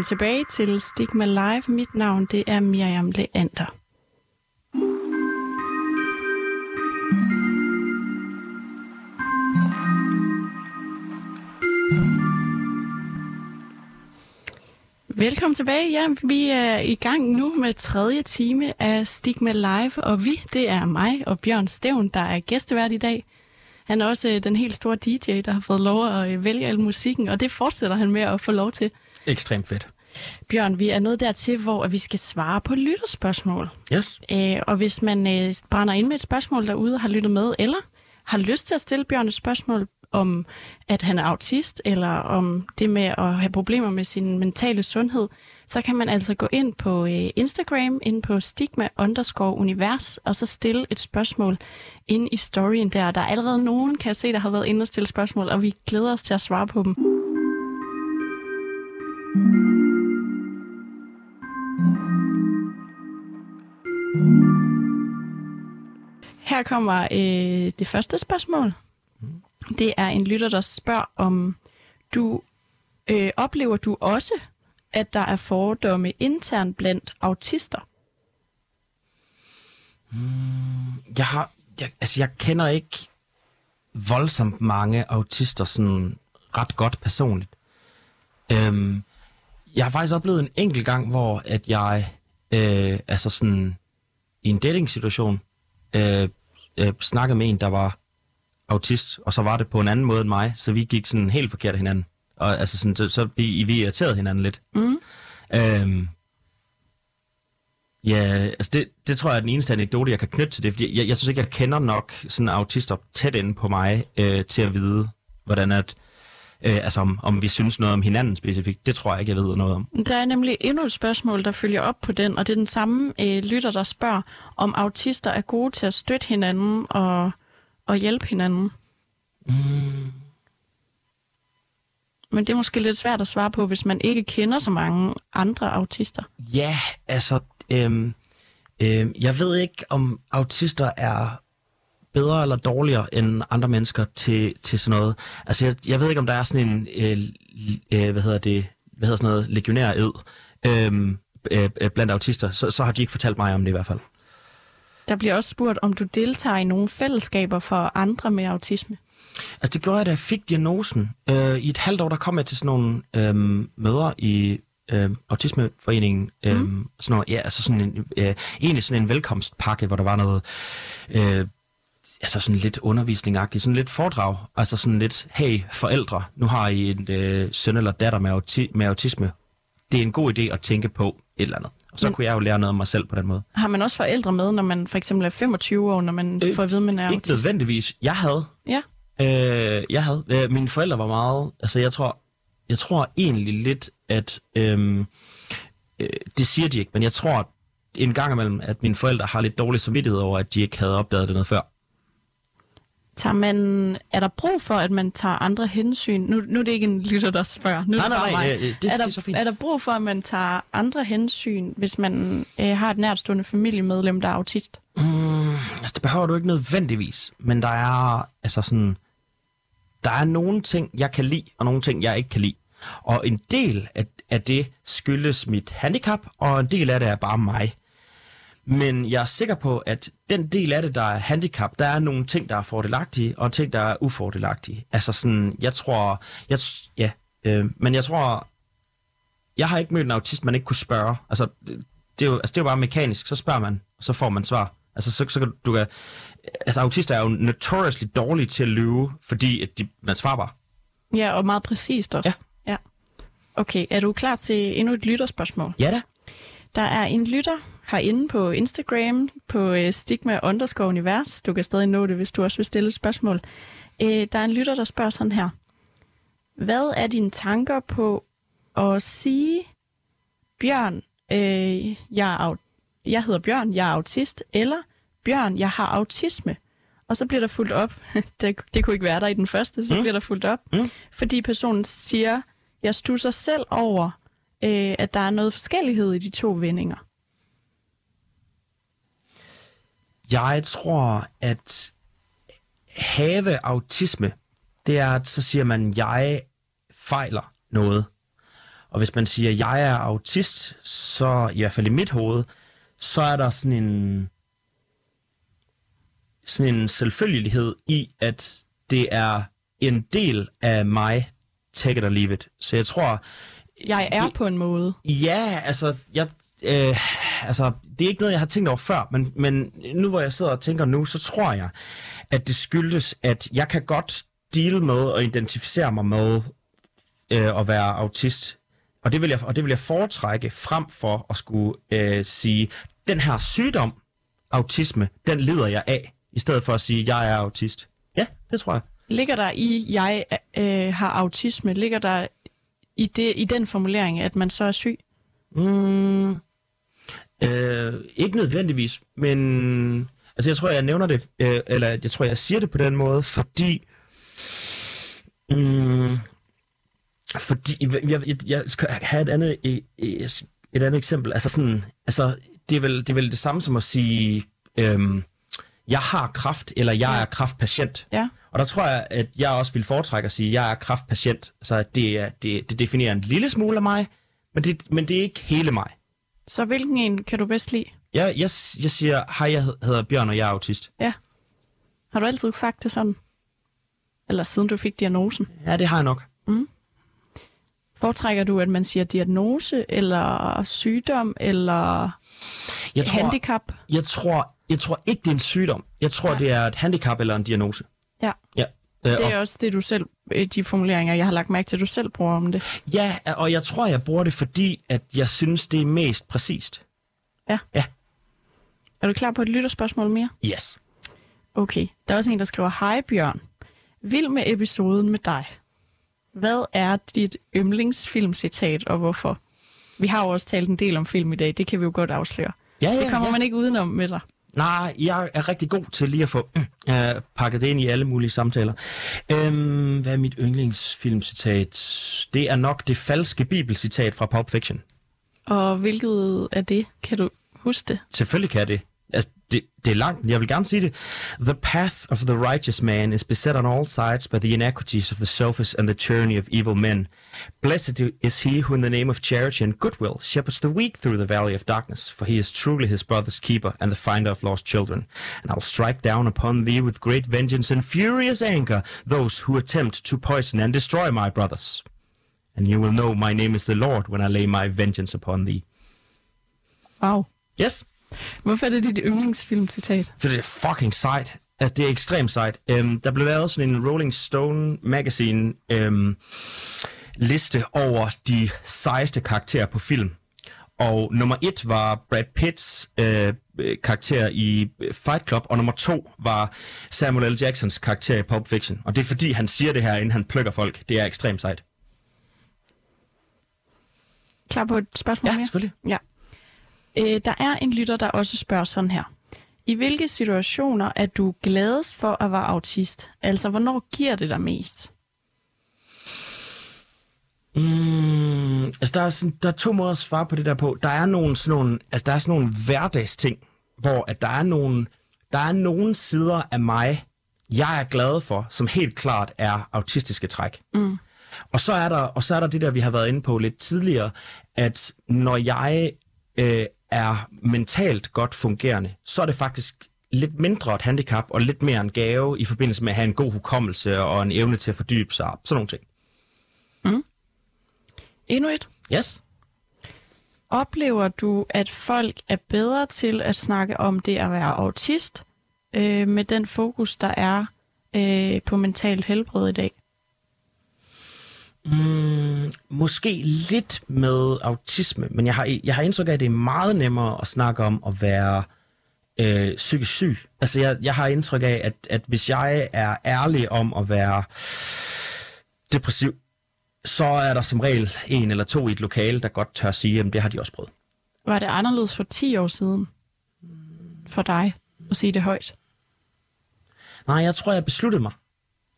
Velkommen tilbage til Stigma Live. Mit navn det er Miriam Leander. Velkommen tilbage. Ja, vi er i gang nu med tredje time af Stigma Live, og vi, det er mig og Bjørn Stævn, der er gæstevært i dag. Han er også øh, den helt store DJ, der har fået lov at øh, vælge al musikken, og det fortsætter han med at få lov til. Ekstremt fedt. Bjørn, vi er nået dertil, hvor vi skal svare på lytterspørgsmål. Yes. Øh, og hvis man øh, brænder ind med et spørgsmål derude og har lyttet med, eller har lyst til at stille Bjørn et spørgsmål om, at han er autist, eller om det med at have problemer med sin mentale sundhed, så kan man altså gå ind på øh, Instagram, ind på stigma underscore univers, og så stille et spørgsmål ind i storyen der. Der er allerede nogen, kan jeg se, der har været inde og stille spørgsmål, og vi glæder os til at svare på dem. Her kommer øh, det første spørgsmål. Det er en lytter, der spørger om, du øh, oplever du også, at der er fordomme internt blandt autister? Jeg har, jeg, altså jeg kender ikke voldsomt mange autister sådan ret godt personligt. Øhm, jeg har faktisk oplevet en enkelt gang, hvor at jeg, øh, altså sådan i en dating-situation, øh, øh, snakkede med en, der var autist, og så var det på en anden måde end mig, så vi gik sådan helt forkert af hinanden. Og altså sådan, så, så vi, vi irriterede hinanden lidt. Mm. Øhm, ja, altså det, det tror jeg er den eneste anekdote, jeg kan knytte til det, fordi jeg, jeg synes ikke, jeg kender nok sådan autister tæt inde på mig, øh, til at vide, hvordan at, øh, altså om, om vi synes noget om hinanden specifikt. Det tror jeg ikke, jeg ved noget om. Der er nemlig endnu et spørgsmål, der følger op på den, og det er den samme øh, lytter, der spørger, om autister er gode til at støtte hinanden og, og hjælpe hinanden. Mm. Men det er måske lidt svært at svare på, hvis man ikke kender så mange andre autister. Ja, altså, øhm, øhm, jeg ved ikke, om autister er bedre eller dårligere end andre mennesker til, til sådan noget. Altså, jeg, jeg ved ikke, om der er sådan en, øh, øh, hvad hedder det, hvad hedder sådan noget, legionær ed øhm, øh, øh, blandt autister. Så, så har de ikke fortalt mig om det i hvert fald. Der bliver også spurgt, om du deltager i nogle fællesskaber for andre med autisme. Altså, det gjorde jeg, da jeg fik diagnosen. Øh, I et halvt år, der kom jeg til sådan nogle øh, møder i øh, Autismeforeningen. Øh, mm. sådan noget, ja, altså sådan en, øh, egentlig sådan en velkomstpakke, hvor der var noget... Øh, altså sådan lidt undervisningagtigt, sådan lidt foredrag, altså sådan lidt, hey forældre, nu har I en øh, søn eller datter med, auti- med autisme. Det er en god idé at tænke på et eller andet. Og så Men- kunne jeg jo lære noget om mig selv på den måde. Har man også forældre med, når man for eksempel er 25 år, når man øh, Øh, får at vide, man er Ikke autist? nødvendigvis. Jeg havde. Ja. Øh, jeg havde. Øh, mine forældre var meget... Altså, jeg tror, jeg tror egentlig lidt, at... Øhm, øh, det siger de ikke, men jeg tror en gang imellem, at mine forældre har lidt dårlig samvittighed over, at de ikke havde opdaget det noget før. Tager man, er der brug for, at man tager andre hensyn? Nu, nu er det ikke en lytter, der spørger. Nu er Nej, det nej, nej, mig. øh, øh, det- er, det der, er så fint. er der brug for, at man tager andre hensyn, hvis man øh, har et nærtstående familiemedlem, der er autist? Mm, altså, det behøver du ikke nødvendigvis, men der er altså sådan... Der er nogle ting, jeg kan lide, og nogle ting, jeg ikke kan lide. Og en del af, af det skyldes mit handicap, og en del af det er bare mig. Men jeg er sikker på, at den del af det, der er handicap, der er nogle ting, der er fordelagtige, og ting, der er ufordelagtige. Altså sådan, jeg tror, jeg, ja, øh, men jeg tror, jeg har ikke mødt en autist, man ikke kunne spørge. Altså, det, det, er jo, altså, det er jo bare mekanisk, så spørger man, og så får man svar. Altså, så, så kan du kan, altså, autister er jo notoriously dårlige til at lyve, fordi at de, man svarer bare. Ja, og meget præcist også. Ja. ja. Okay, er du klar til endnu et lytterspørgsmål? Ja da. Der er en lytter herinde på Instagram, på øh, stigma underscore univers. Du kan stadig nå det, hvis du også vil stille et spørgsmål. Øh, der er en lytter, der spørger sådan her. Hvad er dine tanker på at sige, Bjørn, øh, jeg, er, jeg hedder Bjørn, jeg er autist, eller Bjørn, jeg har autisme? Og så bliver der fuldt op. det, det kunne ikke være der i den første, så mm. bliver der fuldt op. Mm. Fordi personen siger, jeg stusser selv over, øh, at der er noget forskellighed i de to vendinger. Jeg tror, at have autisme, det er, at så siger man, jeg fejler noget. Og hvis man siger, jeg er autist, så i hvert fald i mit hoved, så er der sådan en, sådan en selvfølgelighed i, at det er en del af mig, take it or leave it. Så jeg tror... Jeg er det, på en måde. Ja, altså, jeg, øh, altså, det er ikke noget, jeg har tænkt over før, men, men nu hvor jeg sidder og tænker nu, så tror jeg, at det skyldes, at jeg kan godt deal med og identificere mig med øh, at være autist. Og det, vil jeg, og det vil jeg foretrække frem for at skulle øh, sige, den her sygdom, autisme, den lider jeg af, i stedet for at sige, jeg er autist. Ja, det tror jeg. Ligger der i, jeg øh, har autisme, ligger der i, det, i den formulering, at man så er syg? Mm, øh, ikke nødvendigvis, men altså jeg tror, jeg nævner det, øh, eller jeg tror, jeg siger det på den måde, fordi mm, fordi jeg, jeg, jeg skal have et andet, et, et andet eksempel. Altså sådan, altså det er vel det, er vel det samme som at sige, øhm, jeg har kraft, eller jeg ja. er kraftpatient. Ja. Og der tror jeg, at jeg også vil foretrække at sige, at jeg er kraftpatient. Så det, er, det, det definerer en lille smule af mig, men det, men det er ikke hele mig. Så hvilken en kan du bedst lide? Jeg, jeg, jeg siger, hej, jeg hedder Bjørn, og jeg er autist. Ja. Har du altid sagt det sådan? Eller siden du fik diagnosen? Ja, det har jeg nok. Mm. Foretrækker du, at man siger diagnose, eller sygdom, eller jeg tror, handicap? Jeg tror, jeg tror ikke, det er en sygdom. Jeg tror, Nej. det er et handicap eller en diagnose. Ja. Ja. Øh, Det og- er også det, du selv, de formuleringer, jeg har lagt mærke til, at du selv bruger om det. Ja, og jeg tror, jeg bruger det, fordi at jeg synes, det er mest præcist. Ja. Ja. Er du klar på et lytterspørgsmål mere? Yes. Okay. Der er også en, der skriver, Hej Bjørn. Vild med episoden med dig. Hvad er dit yndlingsfilmcitat, og hvorfor? Vi har jo også talt en del om film i dag, det kan vi jo godt afsløre. Ja, ja, Det kommer ja. man ikke udenom med dig. Nej, jeg er rigtig god til lige at få øh, pakket det ind i alle mulige samtaler. Øhm, hvad er mit yndlingsfilmcitat? Det er nok det falske bibelcitat fra Pulp Fiction. Og hvilket er det? Kan du huske det? Selvfølgelig kan jeg det. Det, det er langt, men jeg vil gerne sige det. The path of the righteous man is beset on all sides by the inequities of the selfish and the tyranny of evil men. Blessed is he who in the name of charity and goodwill shepherds the weak through the valley of darkness, for he is truly his brother's keeper and the finder of lost children. And I'll strike down upon thee with great vengeance and furious anger those who attempt to poison and destroy my brothers. And you will know my name is the Lord when I lay my vengeance upon thee. Wow. Yes? Hvorfor er det dit yndlingsfilmcitat? For det er fucking sejt. Altså, det er ekstremt sejt. Øhm, der blev lavet sådan en Rolling Stone magazine øhm, liste over de sejeste karakterer på film. Og nummer et var Brad Pitts øh, karakter i Fight Club, og nummer to var Samuel L. Jacksons karakter i Pulp Fiction. Og det er fordi, han siger det her, inden han plukker folk. Det er ekstremt sejt. Klar på et spørgsmål Ja, mere? selvfølgelig. Ja. Øh, der er en lytter, der også spørger sådan her. I hvilke situationer er du gladest for at være autist? Altså, hvornår giver det dig mest? Mm, altså, der er, sådan, der er to måder at svare på det der på. Der er nogle, sådan nogle, altså, der er sådan nogle hverdagsting, hvor at der, er nogle, der er nogle sider af mig, jeg er glad for, som helt klart er autistiske træk. Mm. Og, så er der, og så er der det der, vi har været inde på lidt tidligere, at når jeg øh, er mentalt godt fungerende, så er det faktisk lidt mindre et handicap og lidt mere en gave i forbindelse med at have en god hukommelse og en evne til at fordybe sig. Sådan nogle ting. Endnu et. Yes? Oplever du, at folk er bedre til at snakke om det at være autist, øh, med den fokus, der er øh, på mentalt helbred i dag? Mm, måske lidt med autisme, men jeg har, jeg har indtryk af, at det er meget nemmere at snakke om at være øh, psykisk syg. Altså, jeg, jeg har indtryk af, at, at hvis jeg er ærlig om at være depressiv, så er der som regel en eller to i et lokale, der godt tør sige, at det har de også prøvet. Var det anderledes for 10 år siden for dig at sige det højt? Nej, jeg tror, jeg besluttede mig.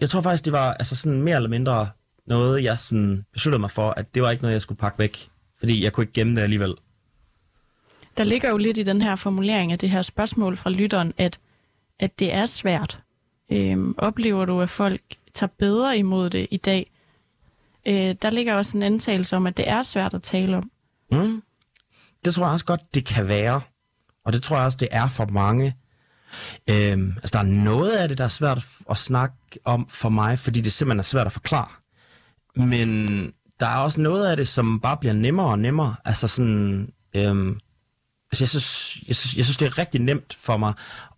Jeg tror faktisk, det var altså sådan mere eller mindre noget, jeg sådan besluttede mig for, at det var ikke noget, jeg skulle pakke væk. Fordi jeg kunne ikke gemme det alligevel. Der ligger jo lidt i den her formulering af det her spørgsmål fra lytteren, at, at det er svært. Øhm, oplever du, at folk tager bedre imod det i dag? øh, der ligger også en antagelse om, at det er svært at tale om. Mm. Det tror jeg også godt, det kan være. Og det tror jeg også, det er for mange. Øhm, altså, der er noget af det, der er svært at snakke om for mig, fordi det simpelthen er svært at forklare. Men der er også noget af det, som bare bliver nemmere og nemmere. Altså sådan... Øhm, altså jeg, synes, jeg, synes, jeg synes, det er rigtig nemt for mig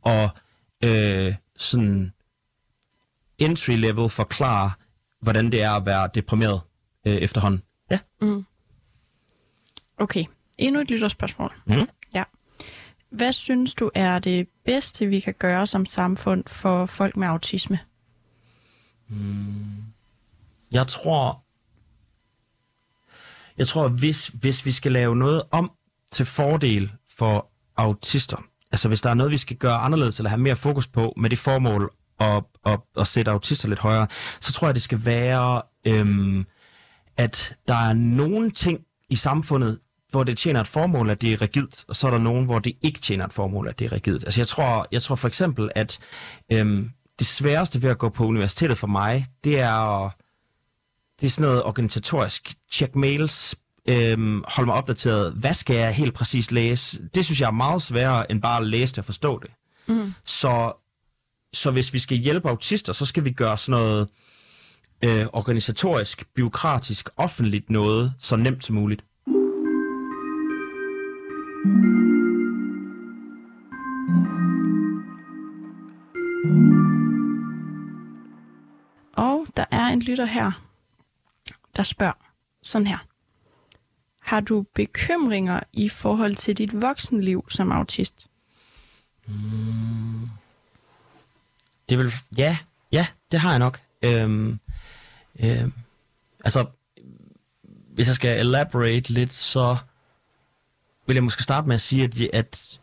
at øh, sådan entry-level forklare, hvordan det er at være deprimeret øh, efterhånden. Ja. Mm. Okay, endnu et lytterspørgsmål. Mm. Ja. Hvad synes du er det bedste, vi kan gøre som samfund for folk med autisme? Jeg tror, jeg tror, hvis, hvis vi skal lave noget om til fordel for autister, altså hvis der er noget, vi skal gøre anderledes eller have mere fokus på med det formål at, at, at sætte autister lidt højere, så tror jeg, det skal være, øhm, at der er nogle ting i samfundet, hvor det tjener et formål, at det er rigidt, og så er der nogen, hvor det ikke tjener et formål, at det er rigidt. Altså jeg tror, jeg tror for eksempel, at øhm, det sværeste ved at gå på universitetet for mig, det er at det er sådan noget organisatorisk. Check mails, øhm, hold mig opdateret. Hvad skal jeg helt præcis læse? Det synes jeg er meget sværere, end bare at læse det og forstå det. Mm. Så, så hvis vi skal hjælpe autister, så skal vi gøre sådan noget øh, organisatorisk, byråkratisk, offentligt noget så nemt som muligt. Og der er en lytter her, der spørger sådan her. Har du bekymringer i forhold til dit voksenliv som autist? Mm. Det vil, ja, ja, det har jeg nok. Øhm, øhm, altså, hvis jeg skal elaborate lidt, så vil jeg måske starte med at sige, at, at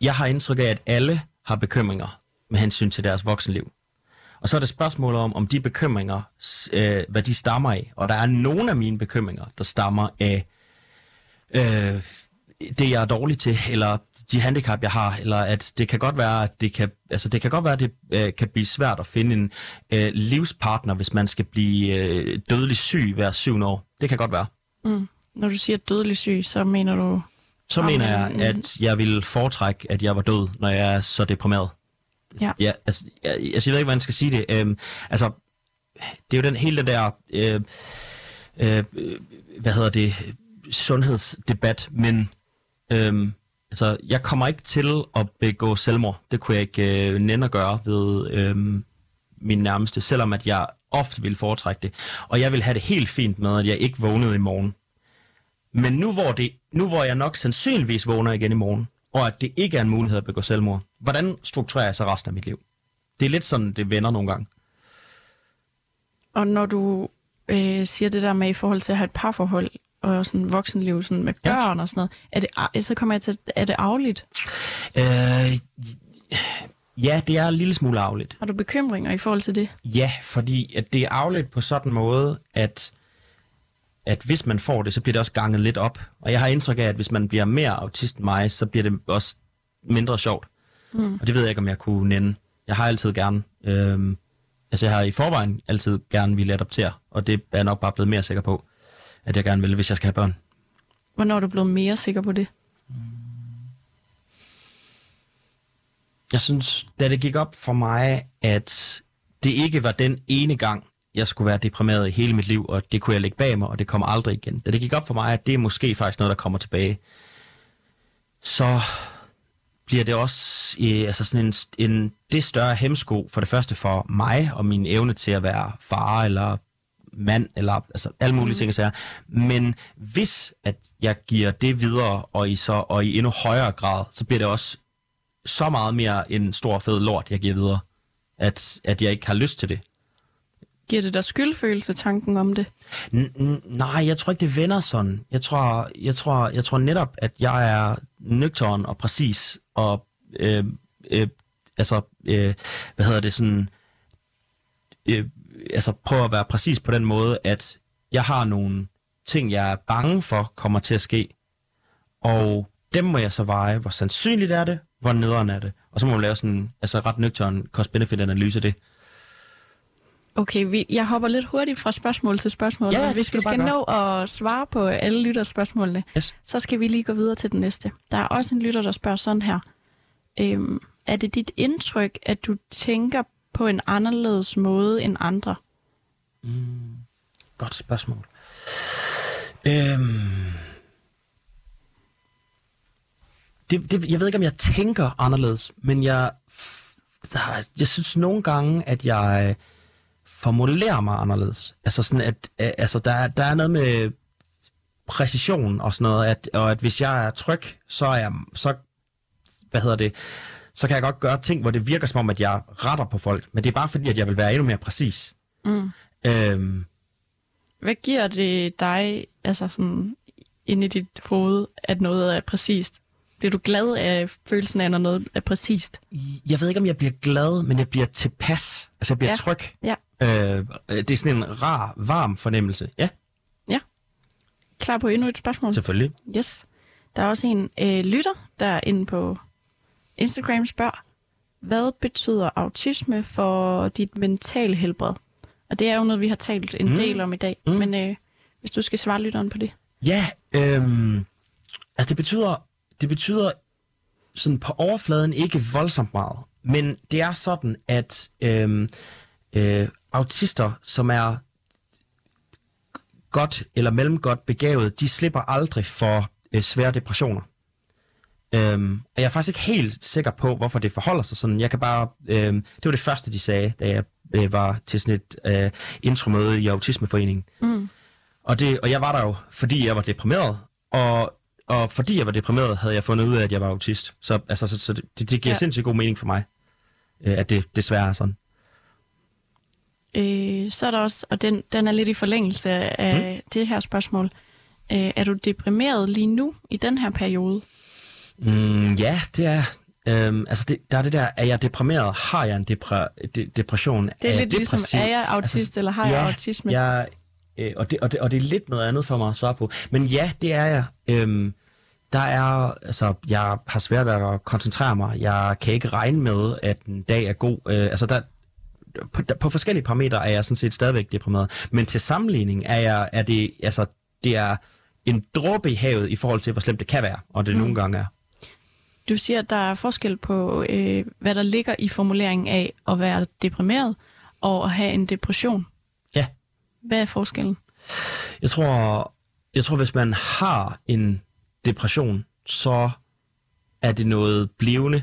jeg har indtryk af, at alle har bekymringer med hensyn til deres voksenliv. Og så er det spørgsmålet om, om de bekymringer, øh, hvad de stammer af. Og der er nogle af mine bekymringer, der stammer af øh, det, jeg er dårlig til, eller de handicap, jeg har, eller at det kan godt være, at det kan, altså det kan godt være, at det øh, kan blive svært at finde en øh, livspartner, hvis man skal blive øh, dødelig syg hver syvende år. Det kan godt være. Mm. Når du siger dødelig syg, så mener du... Så mener jeg, at jeg vil foretrække, at jeg var død, når jeg er så deprimeret. Ja. Ja, altså, jeg, altså, jeg ved ikke, hvordan man skal sige det. Øhm, altså, det er jo den hele den der, øh, øh, hvad hedder det, sundhedsdebat, men øhm, altså, jeg kommer ikke til at begå selvmord. Det kunne jeg ikke øh, nænde at gøre ved øh, min nærmeste, selvom at jeg ofte ville foretrække det. Og jeg vil have det helt fint med, at jeg ikke vågnede i morgen. Men nu hvor, det, nu hvor jeg nok sandsynligvis vågner igen i morgen, og at det ikke er en mulighed at begå selvmord, hvordan strukturerer jeg så resten af mit liv? Det er lidt sådan, det vender nogle gange. Og når du øh, siger det der med i forhold til at have et parforhold og sådan voksenliv sådan med Ja. børn og sådan noget, er det, så kommer jeg til, er det arveligt? Øh, ja, det er en lille smule arveligt. Har du bekymringer i forhold til det? Ja, fordi at det er arveligt på sådan en måde, at, at hvis man får det, så bliver det også ganget lidt op. Og jeg har indtryk af, at hvis man bliver mere autist end mig, så bliver det også mindre sjovt. Mm. Og det ved jeg ikke, om jeg kunne nænde. Jeg har altid gerne... Øhm, altså, jeg har i forvejen altid gerne ville adoptere, og det er jeg nok bare blevet mere sikker på, at jeg gerne vil, hvis jeg skal have børn. Hvornår er du blevet mere sikker på det? Jeg synes, da det gik op for mig, at det ikke var den ene gang, jeg skulle være deprimeret i hele mit liv, og det kunne jeg lægge bag mig, og det kommer aldrig igen. Da det gik op for mig, at det er måske faktisk noget, der kommer tilbage, så bliver det også øh, altså sådan en, en det større hemsko for det første for mig og min evne til at være far eller mand eller altså alle mulige mm. ting og sager. Men hvis at jeg giver det videre og i så og i endnu højere grad, så bliver det også så meget mere en stor fed lort jeg giver videre, at at jeg ikke har lyst til det. Giver det dig skyldfølelse, tanken om det? N- nej, jeg tror ikke, det vender sådan. Jeg tror, jeg tror, jeg tror netop, at jeg er nøgteren og præcis, og øh, øh, altså, øh, hvad hedder det, sådan, øh, altså prøver at være præcis på den måde, at jeg har nogle ting, jeg er bange for kommer til at ske, og dem må jeg så veje, hvor sandsynligt er det, hvor nederen er det, og så må man lave sådan en altså ret nøgteren cost-benefit-analyse af det. Okay, vi, jeg hopper lidt hurtigt fra spørgsmål til spørgsmål. Ja, hvis vi skal nå at svare på alle lytterspørgsmålene, Yes. så skal vi lige gå videre til den næste. Der er også en lytter, der spørger sådan her. Øhm, er det dit indtryk, at du tænker på en anderledes måde end andre? Godt spørgsmål. Øhm, det, det, jeg ved ikke, om jeg tænker anderledes, men jeg, der, jeg synes nogle gange, at jeg øh, formulerer mig anderledes. Altså sådan, at altså, der, er- der er noget med præcision og sådan noget, at, og at hvis jeg er tryg, så er jeg, så, hvad hedder det, så kan jeg godt gøre ting, hvor det virker som om, at jeg retter på folk, men det er bare fordi, at jeg vil være endnu mere præcis. Mm. Øhm, Hvad giver det dig, altså sådan, inde i dit hoved, at noget er præcist? Bliver du glad af følelsen af, når noget er præcist? Jeg ved ikke, om jeg bliver glad, men jeg bliver tilpas. Altså, jeg bliver Ja. ja. tryg. Ja. Øh, det er sådan en rar, varm fornemmelse. Ja, Klar på endnu et spørgsmål? selvfølgelig. Yes. Der er også en øh, lytter, der er inde på Instagram spørger, hvad betyder autisme for dit mentale helbred? Og det er jo noget, vi har talt en Mm. del om i dag. Mm. Men øh, hvis du skal svare lytteren på det. Ja, øhm, altså det betyder, det betyder sådan på overfladen ikke voldsomt meget. Men det er sådan, at øhm, øh, autister, som er godt eller mellemgodt begavet, de slipper aldrig for øh, svære depressioner. Øhm, og jeg er faktisk ikke helt sikker på, hvorfor det forholder sig sådan. Jeg kan bare, øhm, det var det første, de sagde, da jeg øh, var til sådan et øh, intromøde i Autismeforeningen. Mm. Og, det, og jeg var der jo, fordi jeg var deprimeret, og, og fordi jeg var deprimeret, havde jeg fundet ud af, at jeg var autist. Så, altså, så, så det, det giver Ja. sindssygt god mening for mig, øh, at det desværre er sådan. Øh, så er der også, og den, den er lidt i forlængelse af mm. det her spørgsmål. Øh, er du deprimeret lige nu i den her periode? Mm, ja, det er øhm, altså det, der er det der, er jeg deprimeret? Har jeg en depre, de, depression? Det er, jeg lidt ligesom, er jeg autist, altså, eller har ja, jeg autisme? Jeg, øh, og, det, og, det, og det er lidt noget andet for mig at svare på. Men ja, det er jeg. Øhm, der er, altså, jeg har svært ved at koncentrere mig. Jeg kan ikke regne med, at en dag er god. Øh, altså, der, på, der, på forskellige parametre er jeg sådan set stadigvæk deprimeret. Men til sammenligning er, jeg, er det, altså, det er en dråbe i havet i forhold til, hvor slemt det kan være, og det mm. nogle gange er. Du siger, at der er forskel på, øh, hvad der ligger i formuleringen af at være deprimeret og at have en depression. Hvad er forskellen? Jeg tror, jeg tror, hvis man har en depression, så er det noget blivende.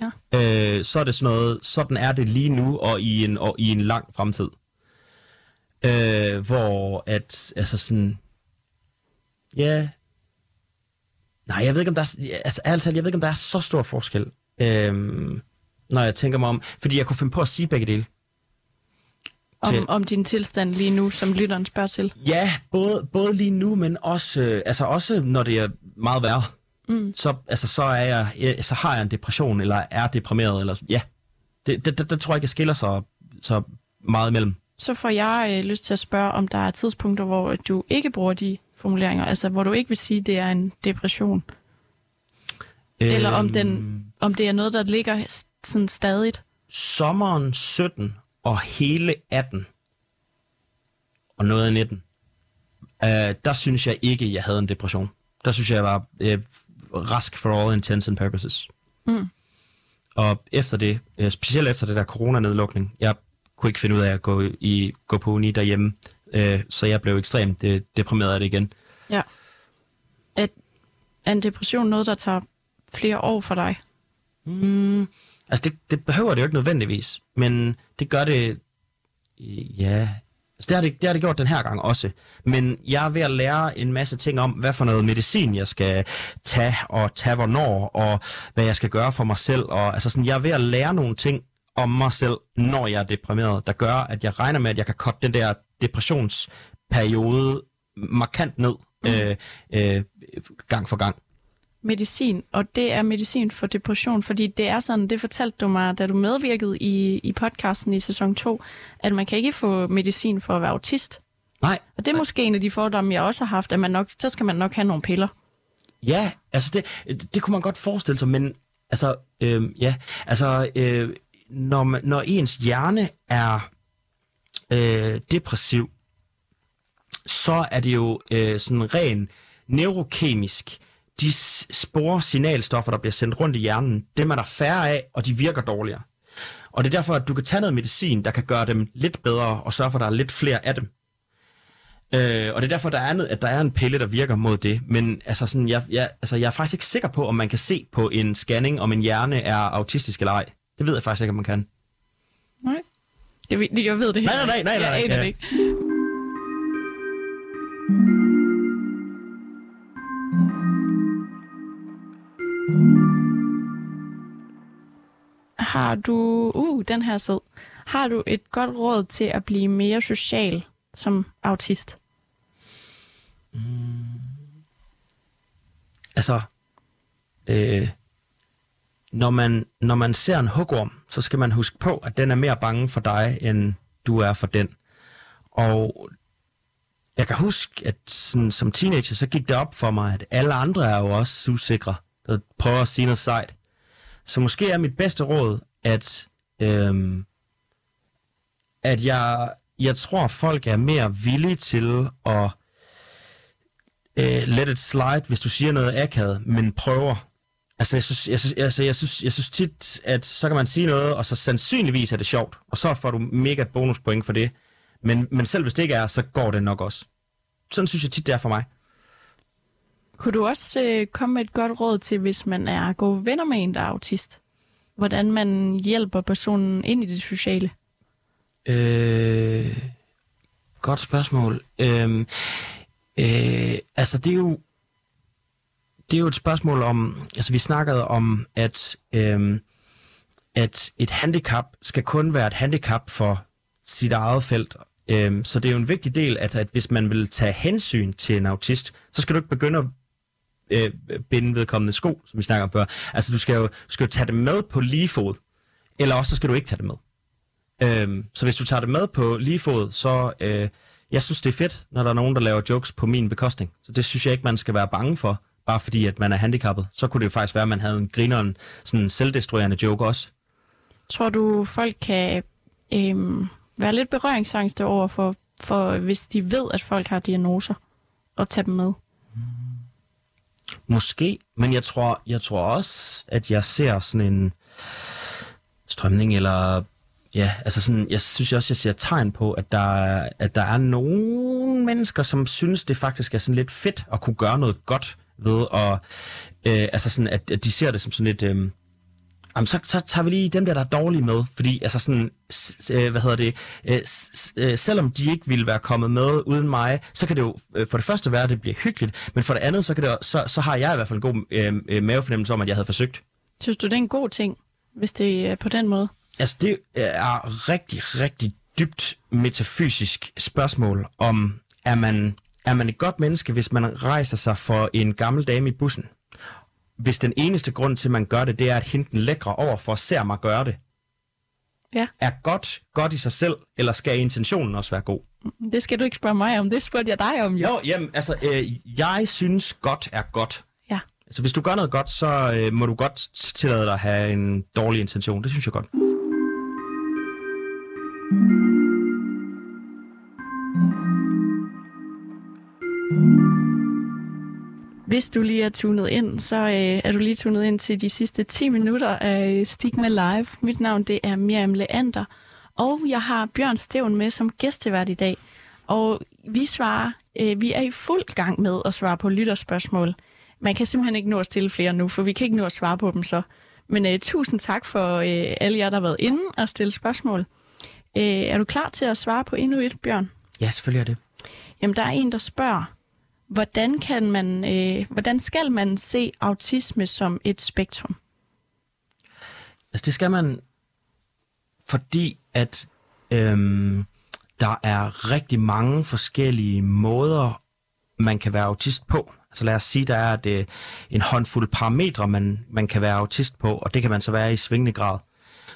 Ja. Øh, så er det sådan noget, sådan er det lige nu og i en, og i en lang fremtid. Øh, hvor at, altså sådan, ja, nej, jeg ved ikke, om der er, altså talt, jeg ved ikke, om der er så stor forskel, øh, når jeg tænker mig om, fordi jeg kunne finde på at sige begge dele. Om, Til- om din tilstand lige nu, som lytteren spørger til. Ja, både, både lige nu, men også, øh, altså også når det er meget værre. Mm. Så, altså, så, er jeg, så har jeg en depression, eller er deprimeret, eller ja. Det, det, det, det tror jeg ikke, skiller så, så meget imellem. Så får jeg øh, lyst til at spørge, om der er tidspunkter, hvor du ikke bruger de formuleringer, altså hvor du ikke vil sige, det er en depression, eller om, den, Øhm, om det er noget, der ligger sådan stadigt. Sommeren 17 og hele 18 og noget af 19, øh, der synes jeg ikke, jeg havde en depression. Der synes jeg, jeg var øh, rask for all intents and purposes. Mm. Og efter det, øh, specielt efter det der coronanedlukning, jeg kunne ikke finde ud af at gå, i, gå på uni derhjemme, øh, så jeg blev ekstremt øh, deprimeret af det igen. Ja. At, er en depression noget, der tager flere år for dig? Mm, altså, det, det behøver det jo ikke nødvendigvis, men det gør det, ja, altså, det har det, det har det gjort den her gang også. Men jeg er ved at lære en masse ting om, hvad for noget medicin jeg skal tage, og tage hvornår, og hvad jeg skal gøre for mig selv. Og, altså sådan, jeg er ved at lære nogle ting om mig selv, når jeg er deprimeret, der gør, at jeg regner med, at jeg kan korte den der depressionsperiode markant ned Mm. øh, øh, gang for gang. Medicin, og det er medicin for depression, fordi det er sådan, det fortalte du mig, da du medvirkede i, i podcasten i sæson 2, at man kan ikke få medicin for at være autist. Nej, Og det er måske en af de fordomme, jeg også har haft, at man nok, så skal man nok have nogle piller. Ja, altså det, det kunne man godt forestille sig, men altså, øh, ja, altså, øh, når, man, når ens hjerne er øh, depressiv, så er det jo øh, sådan ren neurokemisk. De spore signalstoffer, der bliver sendt rundt i hjernen, dem er der færre af, og de virker dårligere. Og det er derfor, at du kan tage noget medicin, der kan gøre dem lidt bedre, og sørge for, at der er lidt flere af dem. Øh, og det er derfor, der er, noget, at der er en pille, der virker mod det. Men altså, sådan, jeg, jeg, altså, jeg er faktisk ikke sikker på, om man kan se på en scanning, om en hjerne er autistisk eller ej. Det ved jeg faktisk ikke, om man kan. Nej. Jeg ved, jeg ved det Nej, heller nej, nej, ikke. nej, Jeg nej, aner ja. det ikke. Har du... Uh, den her sød. Har du et godt råd til at blive mere social som autist? Mm. Altså, øh, når, man, når man ser en hugorm, så skal man huske på, at den er mere bange for dig, end du er for den. Og jeg kan huske, at sådan, som teenager, så gik det op for mig, at alle andre er jo også usikre, der prøver at sige noget sejt. Så måske er mit bedste råd, at, øhm, at jeg, jeg tror, folk er mere villige til at øh, let it slide, hvis du siger noget akavet, men prøver. Altså, jeg synes, jeg, synes, altså, jeg, synes, jeg synes tit, at så kan man sige noget, og så sandsynligvis er det sjovt, og så får du mega bonuspoint for det. Men, men selv hvis det ikke er, så går det nok også. Sådan synes jeg tit, det er for mig. Kunne du også øh, komme med et godt råd til, hvis man er gode venner med en, der er autist? Hvordan man hjælper personen ind i det sociale? Øh, godt spørgsmål. Øh, øh, altså, det er jo det er jo et spørgsmål om, altså vi snakkede om, at, øh, at et handicap skal kun være et handicap for sit eget felt. Øh, så det er jo en vigtig del, at, at hvis man vil tage hensyn til en autist, så skal du ikke begynde at øh, binde vedkommende sko, som vi snakker om før. Altså du skal jo, skal jo tage det med på lige fod, eller også så skal du ikke tage det med. Øhm, så hvis du tager det med på lige fod, så øh, jeg synes, det er fedt, når der er nogen, der laver jokes på min bekostning. Så det synes jeg ikke, man skal være bange for, bare fordi, at man er handicappet. Så kunne det jo faktisk være, at man havde en grineren, sådan en selvdestruerende joke også. Tror du, folk kan øhm, være lidt berøringsangste over for, for, hvis de ved, at folk har diagnoser, og tage dem med? Måske, men jeg tror, jeg tror også, at jeg ser sådan en strømning, eller ja, altså sådan, jeg synes også, jeg ser tegn på, at der, at der er nogle mennesker, som synes, det faktisk er sådan lidt fedt at kunne gøre noget godt ved, og øh, altså sådan, at, at de ser det som sådan lidt, øh, Jamen, så, så tager vi lige dem der, der er dårlige med, fordi altså sådan, øh, hvad hedder det, øh, øh, selvom de ikke ville være kommet med uden mig, så kan det jo øh, for det første være, at det bliver hyggeligt, men for det andet, så, kan det, jo- så, så har jeg i hvert fald en god øh, øh, mavefornemmelse om, at jeg havde forsøgt. Synes du, det er en god ting, hvis det er på den måde? Altså, det er rigtig, rigtig dybt metafysisk spørgsmål om, er man, er man et godt menneske, hvis man rejser sig for en gammel dame i bussen? Hvis den eneste grund til, at man gør det, det er, at hende den lækre over for ser mig gøre det. Ja. Er godt godt i sig selv, eller skal intentionen også være god? Det skal du ikke spørge mig om, det spurgte jeg dig om, jo. Jo, jamen, altså, øh, jeg synes godt er godt. Ja. Altså, hvis du gør noget godt, så øh, må du godt tillade dig at have en dårlig intention. Det synes jeg godt. Hvis du lige er tunet ind, så øh, er du lige tunet ind til de sidste 10 minutter af Stigma Live. Mit navn det er Miriam Leander, og jeg har Bjørn Steven med som gæstevært i dag. Og vi svarer, øh, vi er i fuld gang med at svare på lytterspørgsmål. Man kan simpelthen ikke nå at stille flere nu, for vi kan ikke nå at svare på dem så. Men øh, tusind tak for øh, alle jer, der har været inde og stille spørgsmål. Øh, er du klar til at svare på endnu et, Bjørn? Ja, selvfølgelig er det. Jamen, der er en, der spørger, hvordan, kan man, øh, hvordan skal man se autisme som et spektrum? Altså, det skal man, fordi at øhm, der er rigtig mange forskellige måder, man kan være autist på. Altså lad os sige, der er det øh, en håndfuld parametre, man, man kan være autist på, og det kan man så være i svingende grad.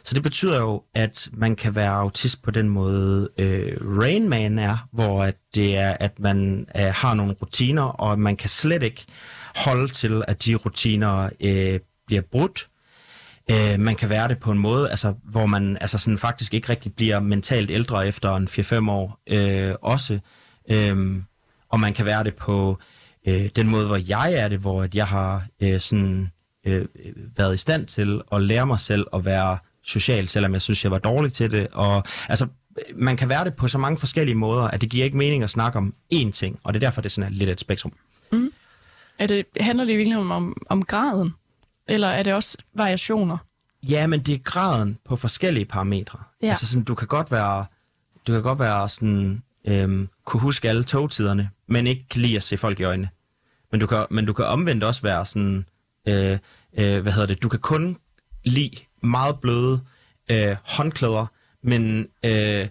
Så det betyder jo, at man kan være autist på den måde, øh, Rain Man er, hvor at det er, at man øh, har nogle rutiner, og man kan slet ikke holde til, at de rutiner øh, bliver brudt. Øh, man kan være det på en måde, altså, hvor man altså, sådan, faktisk ikke rigtig bliver mentalt ældre efter en 4-5 år øh, også. Øh, og man kan være det på øh, den måde, hvor jeg er det, hvor at jeg har øh, sådan, øh, øh været i stand til at lære mig selv at være social, selvom jeg synes, jeg var dårlig til det. Og altså, man kan være det på så mange forskellige måder, at det giver ikke mening at snakke om én ting, og det er derfor, det er sådan lidt et spektrum. Mm. Er det, handler det virkelig om, om graden, eller er det også variationer? Ja, men det er graden på forskellige parametre. Ja. Altså sådan, du kan godt være, du kan godt være sådan, øhm, kunne huske alle togtiderne, men ikke kan lide at se folk i øjnene. Men du kan, men du kan omvendt også være sådan, øh, øh, hvad hedder det, du kan kun lide meget bløde øh, håndklæder, men øh,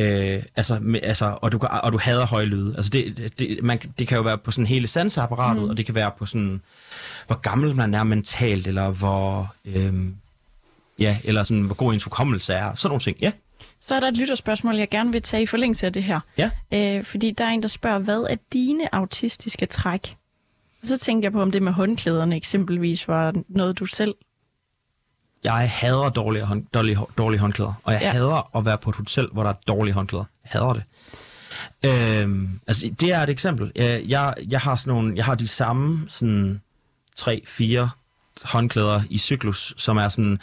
øh, altså, med, altså, og, du, og du hader høje lyde. Altså det, det, man, det kan jo være på sådan hele sanseapparatet, mm. og det kan være på sådan, hvor gammel man er mentalt, eller hvor, øh, ja, eller sådan, hvor god ens hukommelse er. Sådan nogle ting, ja. Så er der et lytterspørgsmål, jeg gerne vil tage i forlængelse af det her. Ja. Øh, fordi der er en, der spørger, hvad er dine autistiske træk? Og så tænkte jeg på, om det med håndklæderne eksempelvis var noget, du selv... Jeg hader dårlige, hånd, dårlige, dårlige håndklæder, og jeg Ja. hader at være på et hotel, hvor der er dårlige håndklæder. Jeg hader det. Øhm, altså, det er et eksempel. Jeg, jeg, jeg har sådan nogle, jeg har de samme sådan tre, fire håndklæder i cyklus, som er sådan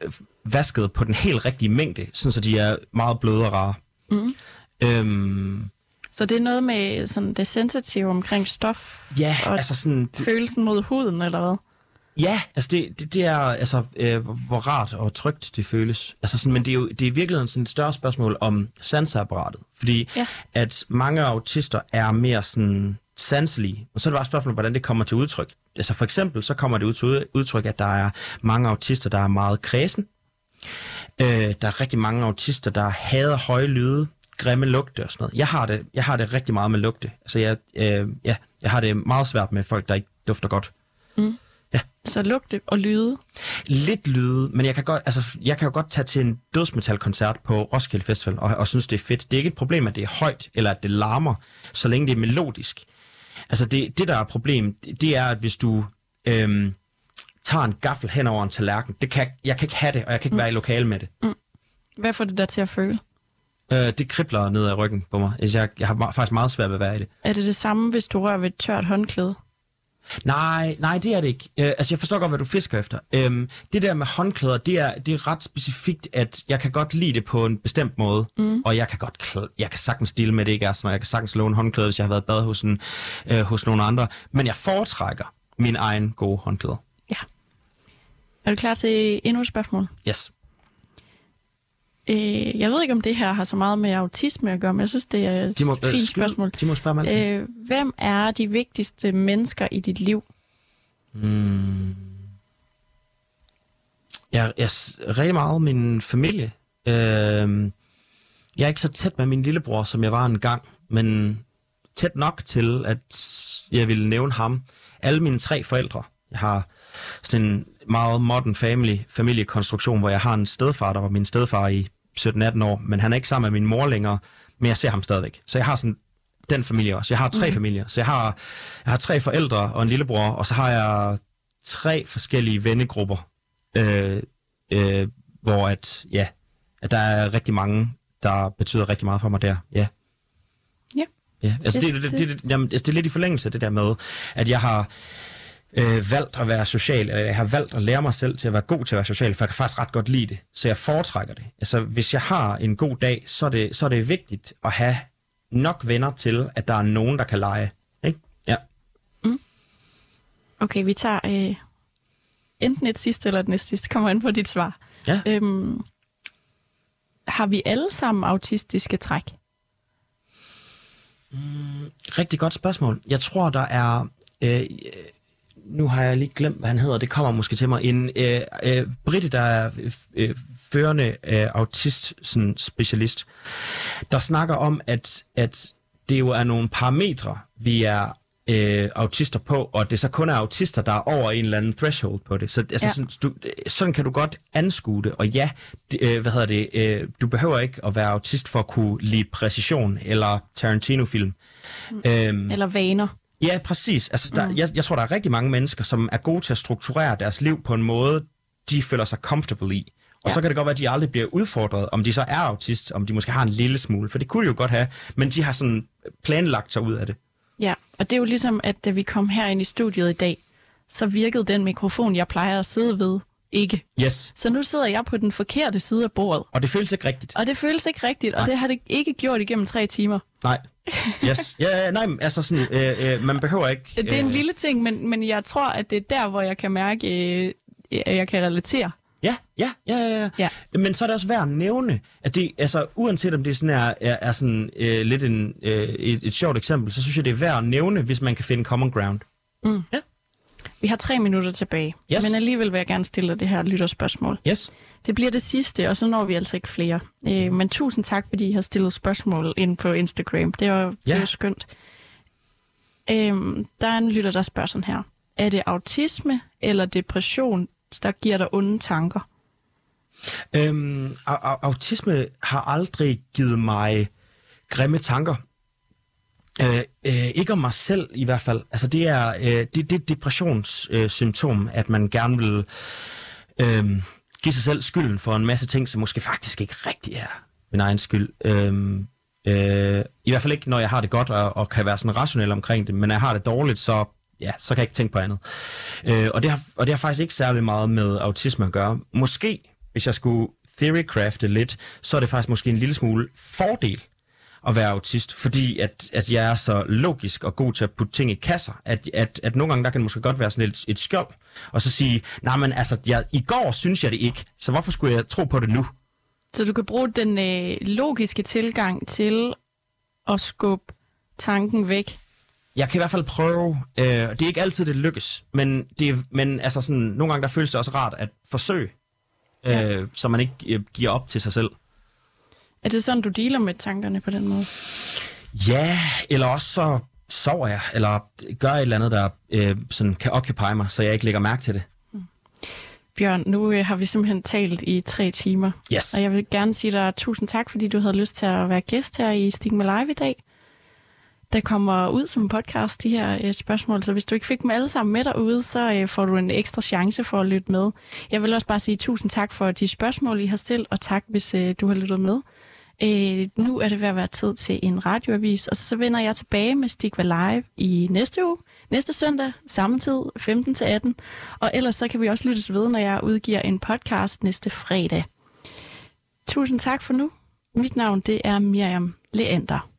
øh, vasket på den helt rigtige mængde, sådan så de er meget bløde og rare. Mm. Øhm, Så det er noget med sådan det sensitive omkring stof ja, og altså sådan, følelsen mod huden, eller hvad? Ja, altså det, det, det er altså, øh, hvor rart og trygt det føles. Altså sådan, men det er jo det er i virkeligheden sådan et større spørgsmål om sanseapparatet. Fordi Ja. at mange autister er mere sådan sanselige. Og så er det bare et spørgsmål, hvordan det kommer til udtryk. Altså for eksempel, så kommer det ud til ud- udtryk, at der er mange autister, der er meget kredsen. Øh, der er rigtig mange autister, der hader høje lyde, grimme lugte og sådan noget. Jeg har det, jeg har det rigtig meget med lugte. Altså jeg, øh, ja, jeg har det meget svært med folk, der ikke dufter godt. Så lugte og lyde. lidt lyde, men jeg kan, godt, altså, jeg kan jo godt tage til en dødsmetalkoncert på Roskilde Festival og, og synes, det er fedt. Det er ikke et problem, at det er højt, eller at det larmer, så længe det er melodisk. Altså det, det der er problem, det, er, at hvis du øhm, tager en gaffel hen over en tallerken, det kan, jeg- kan ikke have det, og jeg kan ikke mm. være i lokale med det. Hvad får det der til at føle? Øh, det kribler ned ad ryggen på mig. Altså, jeg, jeg har faktisk meget svært ved at være i det. Er det det samme, hvis du rører ved et tørt håndklæde? Nej, nej, det er det ikke. Øh, altså, jeg forstår godt, hvad du fisker efter. Øhm, det der med håndklæder, det er, det er ret specifikt, at jeg kan godt lide det på en bestemt måde, mm. og jeg kan godt, jeg kan sagtens stille med, det ikke er sådan, og jeg kan sagtens låne håndklæder, hvis jeg har været i bad hos, en, øh, hos nogle andre, men jeg foretrækker min egen gode håndklæder. Ja. Er du klar til endnu et spørgsmål? Yes. Øh, jeg ved ikke, om det her har så meget med autisme at gøre, men jeg synes, det er et De må, fint skyde- spørgsmål. De må spørge mig. Øh. Øh, hvem er de vigtigste mennesker i dit liv? Mm. Jeg, jeg rigtig meget min familie. Øh, jeg er ikke så tæt med min lillebror, som jeg var engang, men tæt nok til, at jeg ville nævne ham. Alle mine tre forældre. Jeg har sådan en meget modern family, familiekonstruktion, hvor jeg har en stedfar, der var min stedfar i 17-18 år, men han er ikke sammen med min mor længere, men jeg ser ham stadigvæk. Så jeg har sådan den familie også. Jeg har tre mm. familier. Så jeg har, jeg har tre forældre og en lillebror, og så har jeg tre forskellige vennegrupper, øh, øh, hvor at, ja, at der er rigtig mange, der betyder rigtig meget for mig der. Ja. Ja. Ja, altså det, Det- det, det, det, jamen, altså det er lidt i forlængelse af det der med, at jeg har øh, valgt at være social, eller jeg har valgt at lære mig selv til at være god til at være social, for jeg kan faktisk ret godt lide det, så jeg foretrækker det. Altså hvis jeg har en god dag, så er det, så er det vigtigt at have nok venner til, at der er nogen, der kan lege. Ikke? Ja. Okay, vi tager øh, enten et sidste eller et næste sidste. Kommer an på dit svar. Ja. Øhm, har vi alle sammen autistiske træk? Rigtig godt spørgsmål. Jeg tror, der er... Øh, nu har jeg lige glemt, hvad han hedder. Det kommer måske til mig. En øh, øh, britte, der er øh, førende øh, autist sådan, specialist, der snakker om, at, at det jo er nogle parametre, vi er øh, autister på, og det så kun er autister, der er over en eller anden threshold på det. Så altså, ja. sådan, du, sådan kan du godt anskue det. Og ja, det, øh, hvad hedder det, øh, du behøver ikke at være autist for at kunne lide præcision eller Tarantino-film. Mm. Øhm, Eller vaner? Ja, præcis. Altså, der, mm. jeg, jeg tror, der er rigtig mange mennesker, som er gode til at strukturere deres liv på en måde, de føler sig comfortable i. Og Ja. så kan det godt være, at de aldrig bliver udfordret, om de så er autist, om de måske har en lille smule, for det kunne de jo godt have, men de har sådan planlagt sig ud af det. Ja, og det er jo ligesom, at da vi kom her ind i studiet i dag, så virkede den mikrofon, jeg plejer at sidde ved, ikke. Yes. Så nu sidder jeg på den forkerte side af bordet. Og det føles ikke rigtigt. Og det føles ikke rigtigt, og det har det ikke gjort igennem tre timer. Nej. Yes. Ja, nej, altså sådan, øh, øh, man behøver ikke... Det er en øh, lille ting, men, men jeg tror, at det er der, hvor jeg kan mærke, øh, at jeg kan relatere. Ja, ja, ja, ja, ja. Ja. Men så er det også værd at nævne, at det, altså uanset om det sådan er, er, er sådan øh, lidt en, øh, et, et sjovt eksempel, så synes jeg, det er værd at nævne, hvis man kan finde common ground. Mm. Ja. Vi har tre minutter tilbage, Yes. men alligevel vil jeg gerne stille dig det her lytterspørgsmål. Yes. Det bliver det sidste, og så når vi altså ikke flere. Øh, men tusind tak, fordi I har stillet spørgsmål ind på Instagram. Det var, det Ja. var skønt. Øh, der er en lytter, der spørger sådan her. Er det autisme eller depression, der giver dig onde tanker? Øhm, au- au- autisme har aldrig givet mig grimme tanker. Øh, øh, ikke om mig selv i hvert fald. Altså det er øh, det, det depressionssymptom, øh, at man gerne vil øh, give sig selv skylden for en masse ting, som måske faktisk ikke rigtig er min egen skyld. Øh, øh, I hvert fald ikke, når jeg har det godt og, og kan være sådan rationel omkring det, men når jeg har det dårligt, så ja, så kan jeg ikke tænke på andet. Øh, og, det har, og det har faktisk ikke særlig meget med autisme at gøre. Måske, hvis jeg skulle theorycrafte lidt, så er det faktisk måske en lille smule fordel at være autist, fordi at, at jeg er så logisk og god til at putte ting i kasser, at, at, at nogle gange der kan det måske godt være sådan et, et skjold, og så sige, nej, men altså, jeg, i går synes jeg det ikke, så hvorfor skulle jeg tro på det nu? Så du kan bruge den øh, logiske tilgang til at skubbe tanken væk. Jeg kan i hvert fald prøve, øh, det er ikke altid, det lykkes, men, det, men altså sådan, nogle gange der føles det også rart at forsøge, øh, Ja. så man ikke øh, giver op til sig selv. Er det sådan, du dealer med tankerne på den måde? Ja, eller også så sover jeg, eller gør et eller andet, der øh, sådan kan occupy mig, så jeg ikke lægger mærke til det. Bjørn, nu øh, har vi simpelthen talt i tre timer, Yes. og jeg vil gerne sige dig tusind tak, fordi du havde lyst til at være gæst her i Stigma Live i dag. Der kommer ud som podcast de her øh, spørgsmål, så hvis du ikke fik dem alle sammen med derude, så øh, får du en ekstra chance for at lytte med. Jeg vil også bare sige tusind tak for de spørgsmål, I har stillet, og tak, hvis øh, du har lyttet med. Øh, nu er det ved at være tid til en radioavis, og så, så vender jeg tilbage med Stigva Live i næste uge, næste søndag, samme tid, 15-18. Og ellers så kan vi også lyttes ved, når jeg udgiver en podcast næste fredag. Tusind tak for nu. Mit navn det er Miriam Leander.